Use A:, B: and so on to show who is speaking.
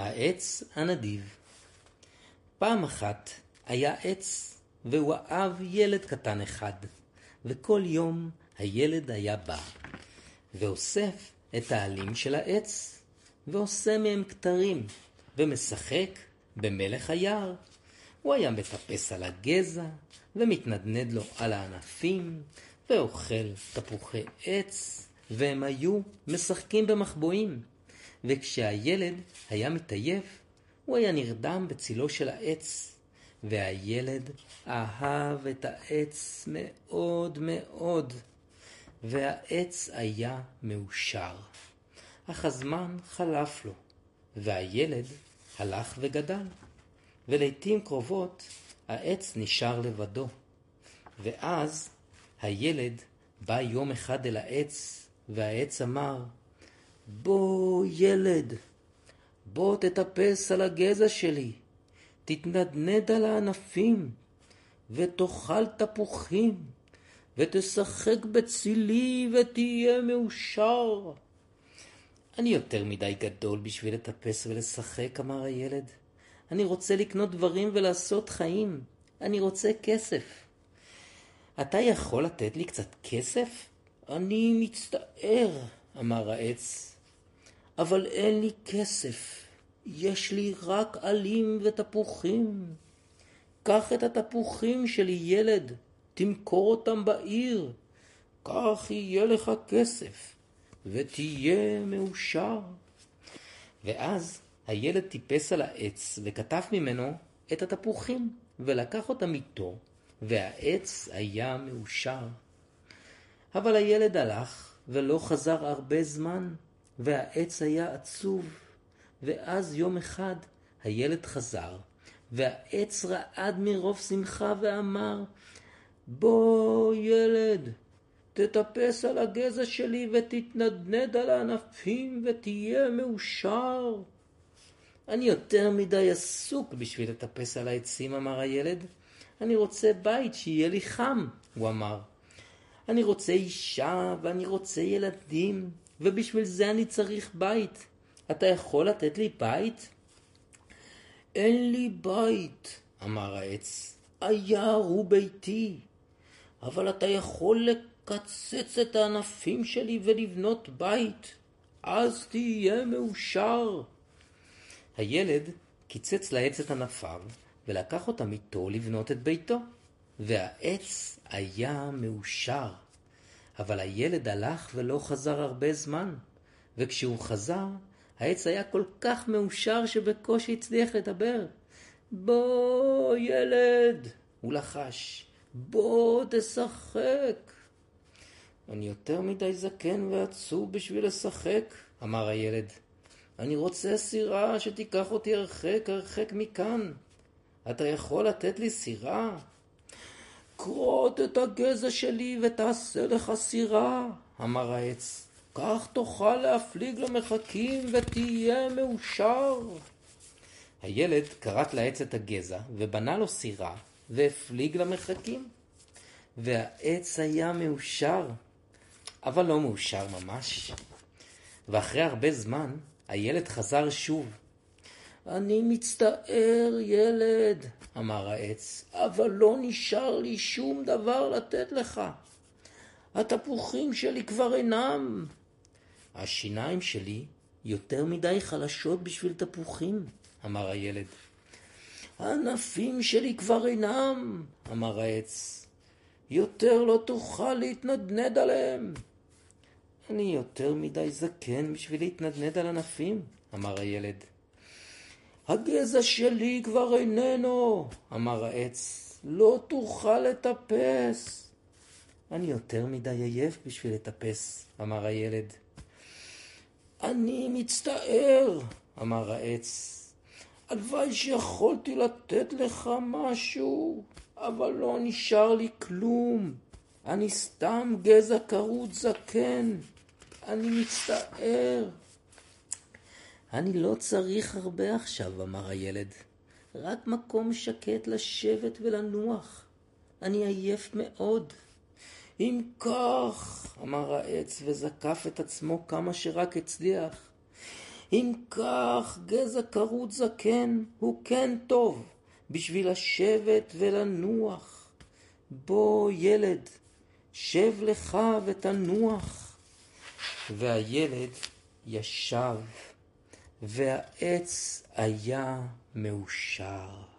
A: העץ הנדיב פעם אחת היה עץ, והוא אהב ילד קטן אחד, וכל יום הילד היה בא, ואוסף את העלים של העץ, ועושה מהם כתרים, ומשחק במלך היער. הוא היה מטפס על הגזע, ומתנדנד לו על הענפים, ואוכל תפוחי עץ, והם היו משחקים במחבואים. וכשהילד היה מתעייף, הוא היה נרדם בצילו של העץ, והילד אהב את העץ מאוד מאוד, והעץ היה מאושר. אך הזמן חלף לו, והילד הלך וגדל, ולעיתים קרובות העץ נשאר לבדו. ואז הילד בא יום אחד אל העץ, והעץ אמר, בוא ילד, בוא תטפס על הגזע שלי, תתנדנד על הענפים, ותאכל תפוחים, ותשחק בצילי ותהיה מאושר. אני יותר מדי גדול בשביל לטפס ולשחק, אמר הילד. אני רוצה לקנות דברים ולעשות חיים. אני רוצה כסף. אתה יכול לתת לי קצת כסף? אני מצטער, אמר העץ, אבל אין לי כסף. יש לי רק עלים ותפוחים. קח את התפוחים שלי, ילד, תמכור אותם בעיר. כך יהיה לך כסף, ותהיה מאושר. ואז הילד טיפס על העץ וכתב ממנו את התפוחים, ולקח אותם איתו, והעץ היה מאושר. אבל הילד הלך ולא חזר הרבה זמן, והעץ היה עצוב. ואז יום אחד הילד חזר, והעץ רעד מרוב שמחה ואמר, בוא ילד, תטפס על הגזע שלי ותתנדנד על הענפים ותהיה מאושר. אני יותר מדי עסוק בשביל לטפס על העצים, אמר הילד. אני רוצה בית שיהיה לי חם, הוא אמר. אני רוצה אישה ואני רוצה ילדים, ובשביל זה אני צריך בית. אתה יכול לתת לי בית? אין לי בית, אמר העץ. היער הוא ביתי, אבל אתה יכול לקצץ את הענפים שלי ולבנות בית, אז תהיה מאושר. הילד קיצץ לעץ את ענפיו, ולקח אותם איתו לבנות את ביתו, והעץ היה מאושר. אבל הילד הלך ולא חזר הרבה זמן, וכשהוא חזר, העץ היה כל כך מאושר שבקושי הצליח לדבר. בוא, ילד, הוא לחש, בוא תשחק. אני יותר מדי זקן ועצוב בשביל לשחק, אמר הילד. אני רוצה סירה שתיקח אותי הרחק הרחק מכאן. אתה יכול לתת לי סירה? כרות את הגזע שלי ותעשה לך סירה, אמר העץ. כך תוכל להפליג למרחקים ותהיה מאושר. הילד כרת לעץ את הגזע ובנה לו סירה והפליג למרחקים. והעץ היה מאושר, אבל לא מאושר ממש. ואחרי הרבה זמן הילד חזר שוב. אני מצטער, ילד, אמר העץ, אבל לא נשאר לי שום דבר לתת לך. התפוחים שלי כבר אינם. השיניים שלי יותר מדי חלשות בשביל תפוחים, אמר הילד. הענפים שלי כבר אינם, אמר העץ. יותר לא תוכל להתנדנד עליהם. אני יותר מדי זקן בשביל להתנדנד על ענפים, אמר הילד. הגזע שלי כבר איננו, אמר העץ. לא תוכל לטפס. אני יותר מדי עייף בשביל לטפס, אמר הילד. אני מצטער, אמר העץ. הלוואי שיכולתי לתת לך משהו, אבל לא נשאר לי כלום. אני סתם גזע כרות זקן. אני מצטער. אני לא צריך הרבה עכשיו, אמר הילד. רק מקום שקט לשבת ולנוח. אני עייף מאוד. אם כך, אמר העץ וזקף את עצמו כמה שרק הצליח. אם כך, גזע כרות זקן הוא כן טוב בשביל לשבת ולנוח. בוא, ילד, שב לך ותנוח. והילד ישב והעץ היה מאושר.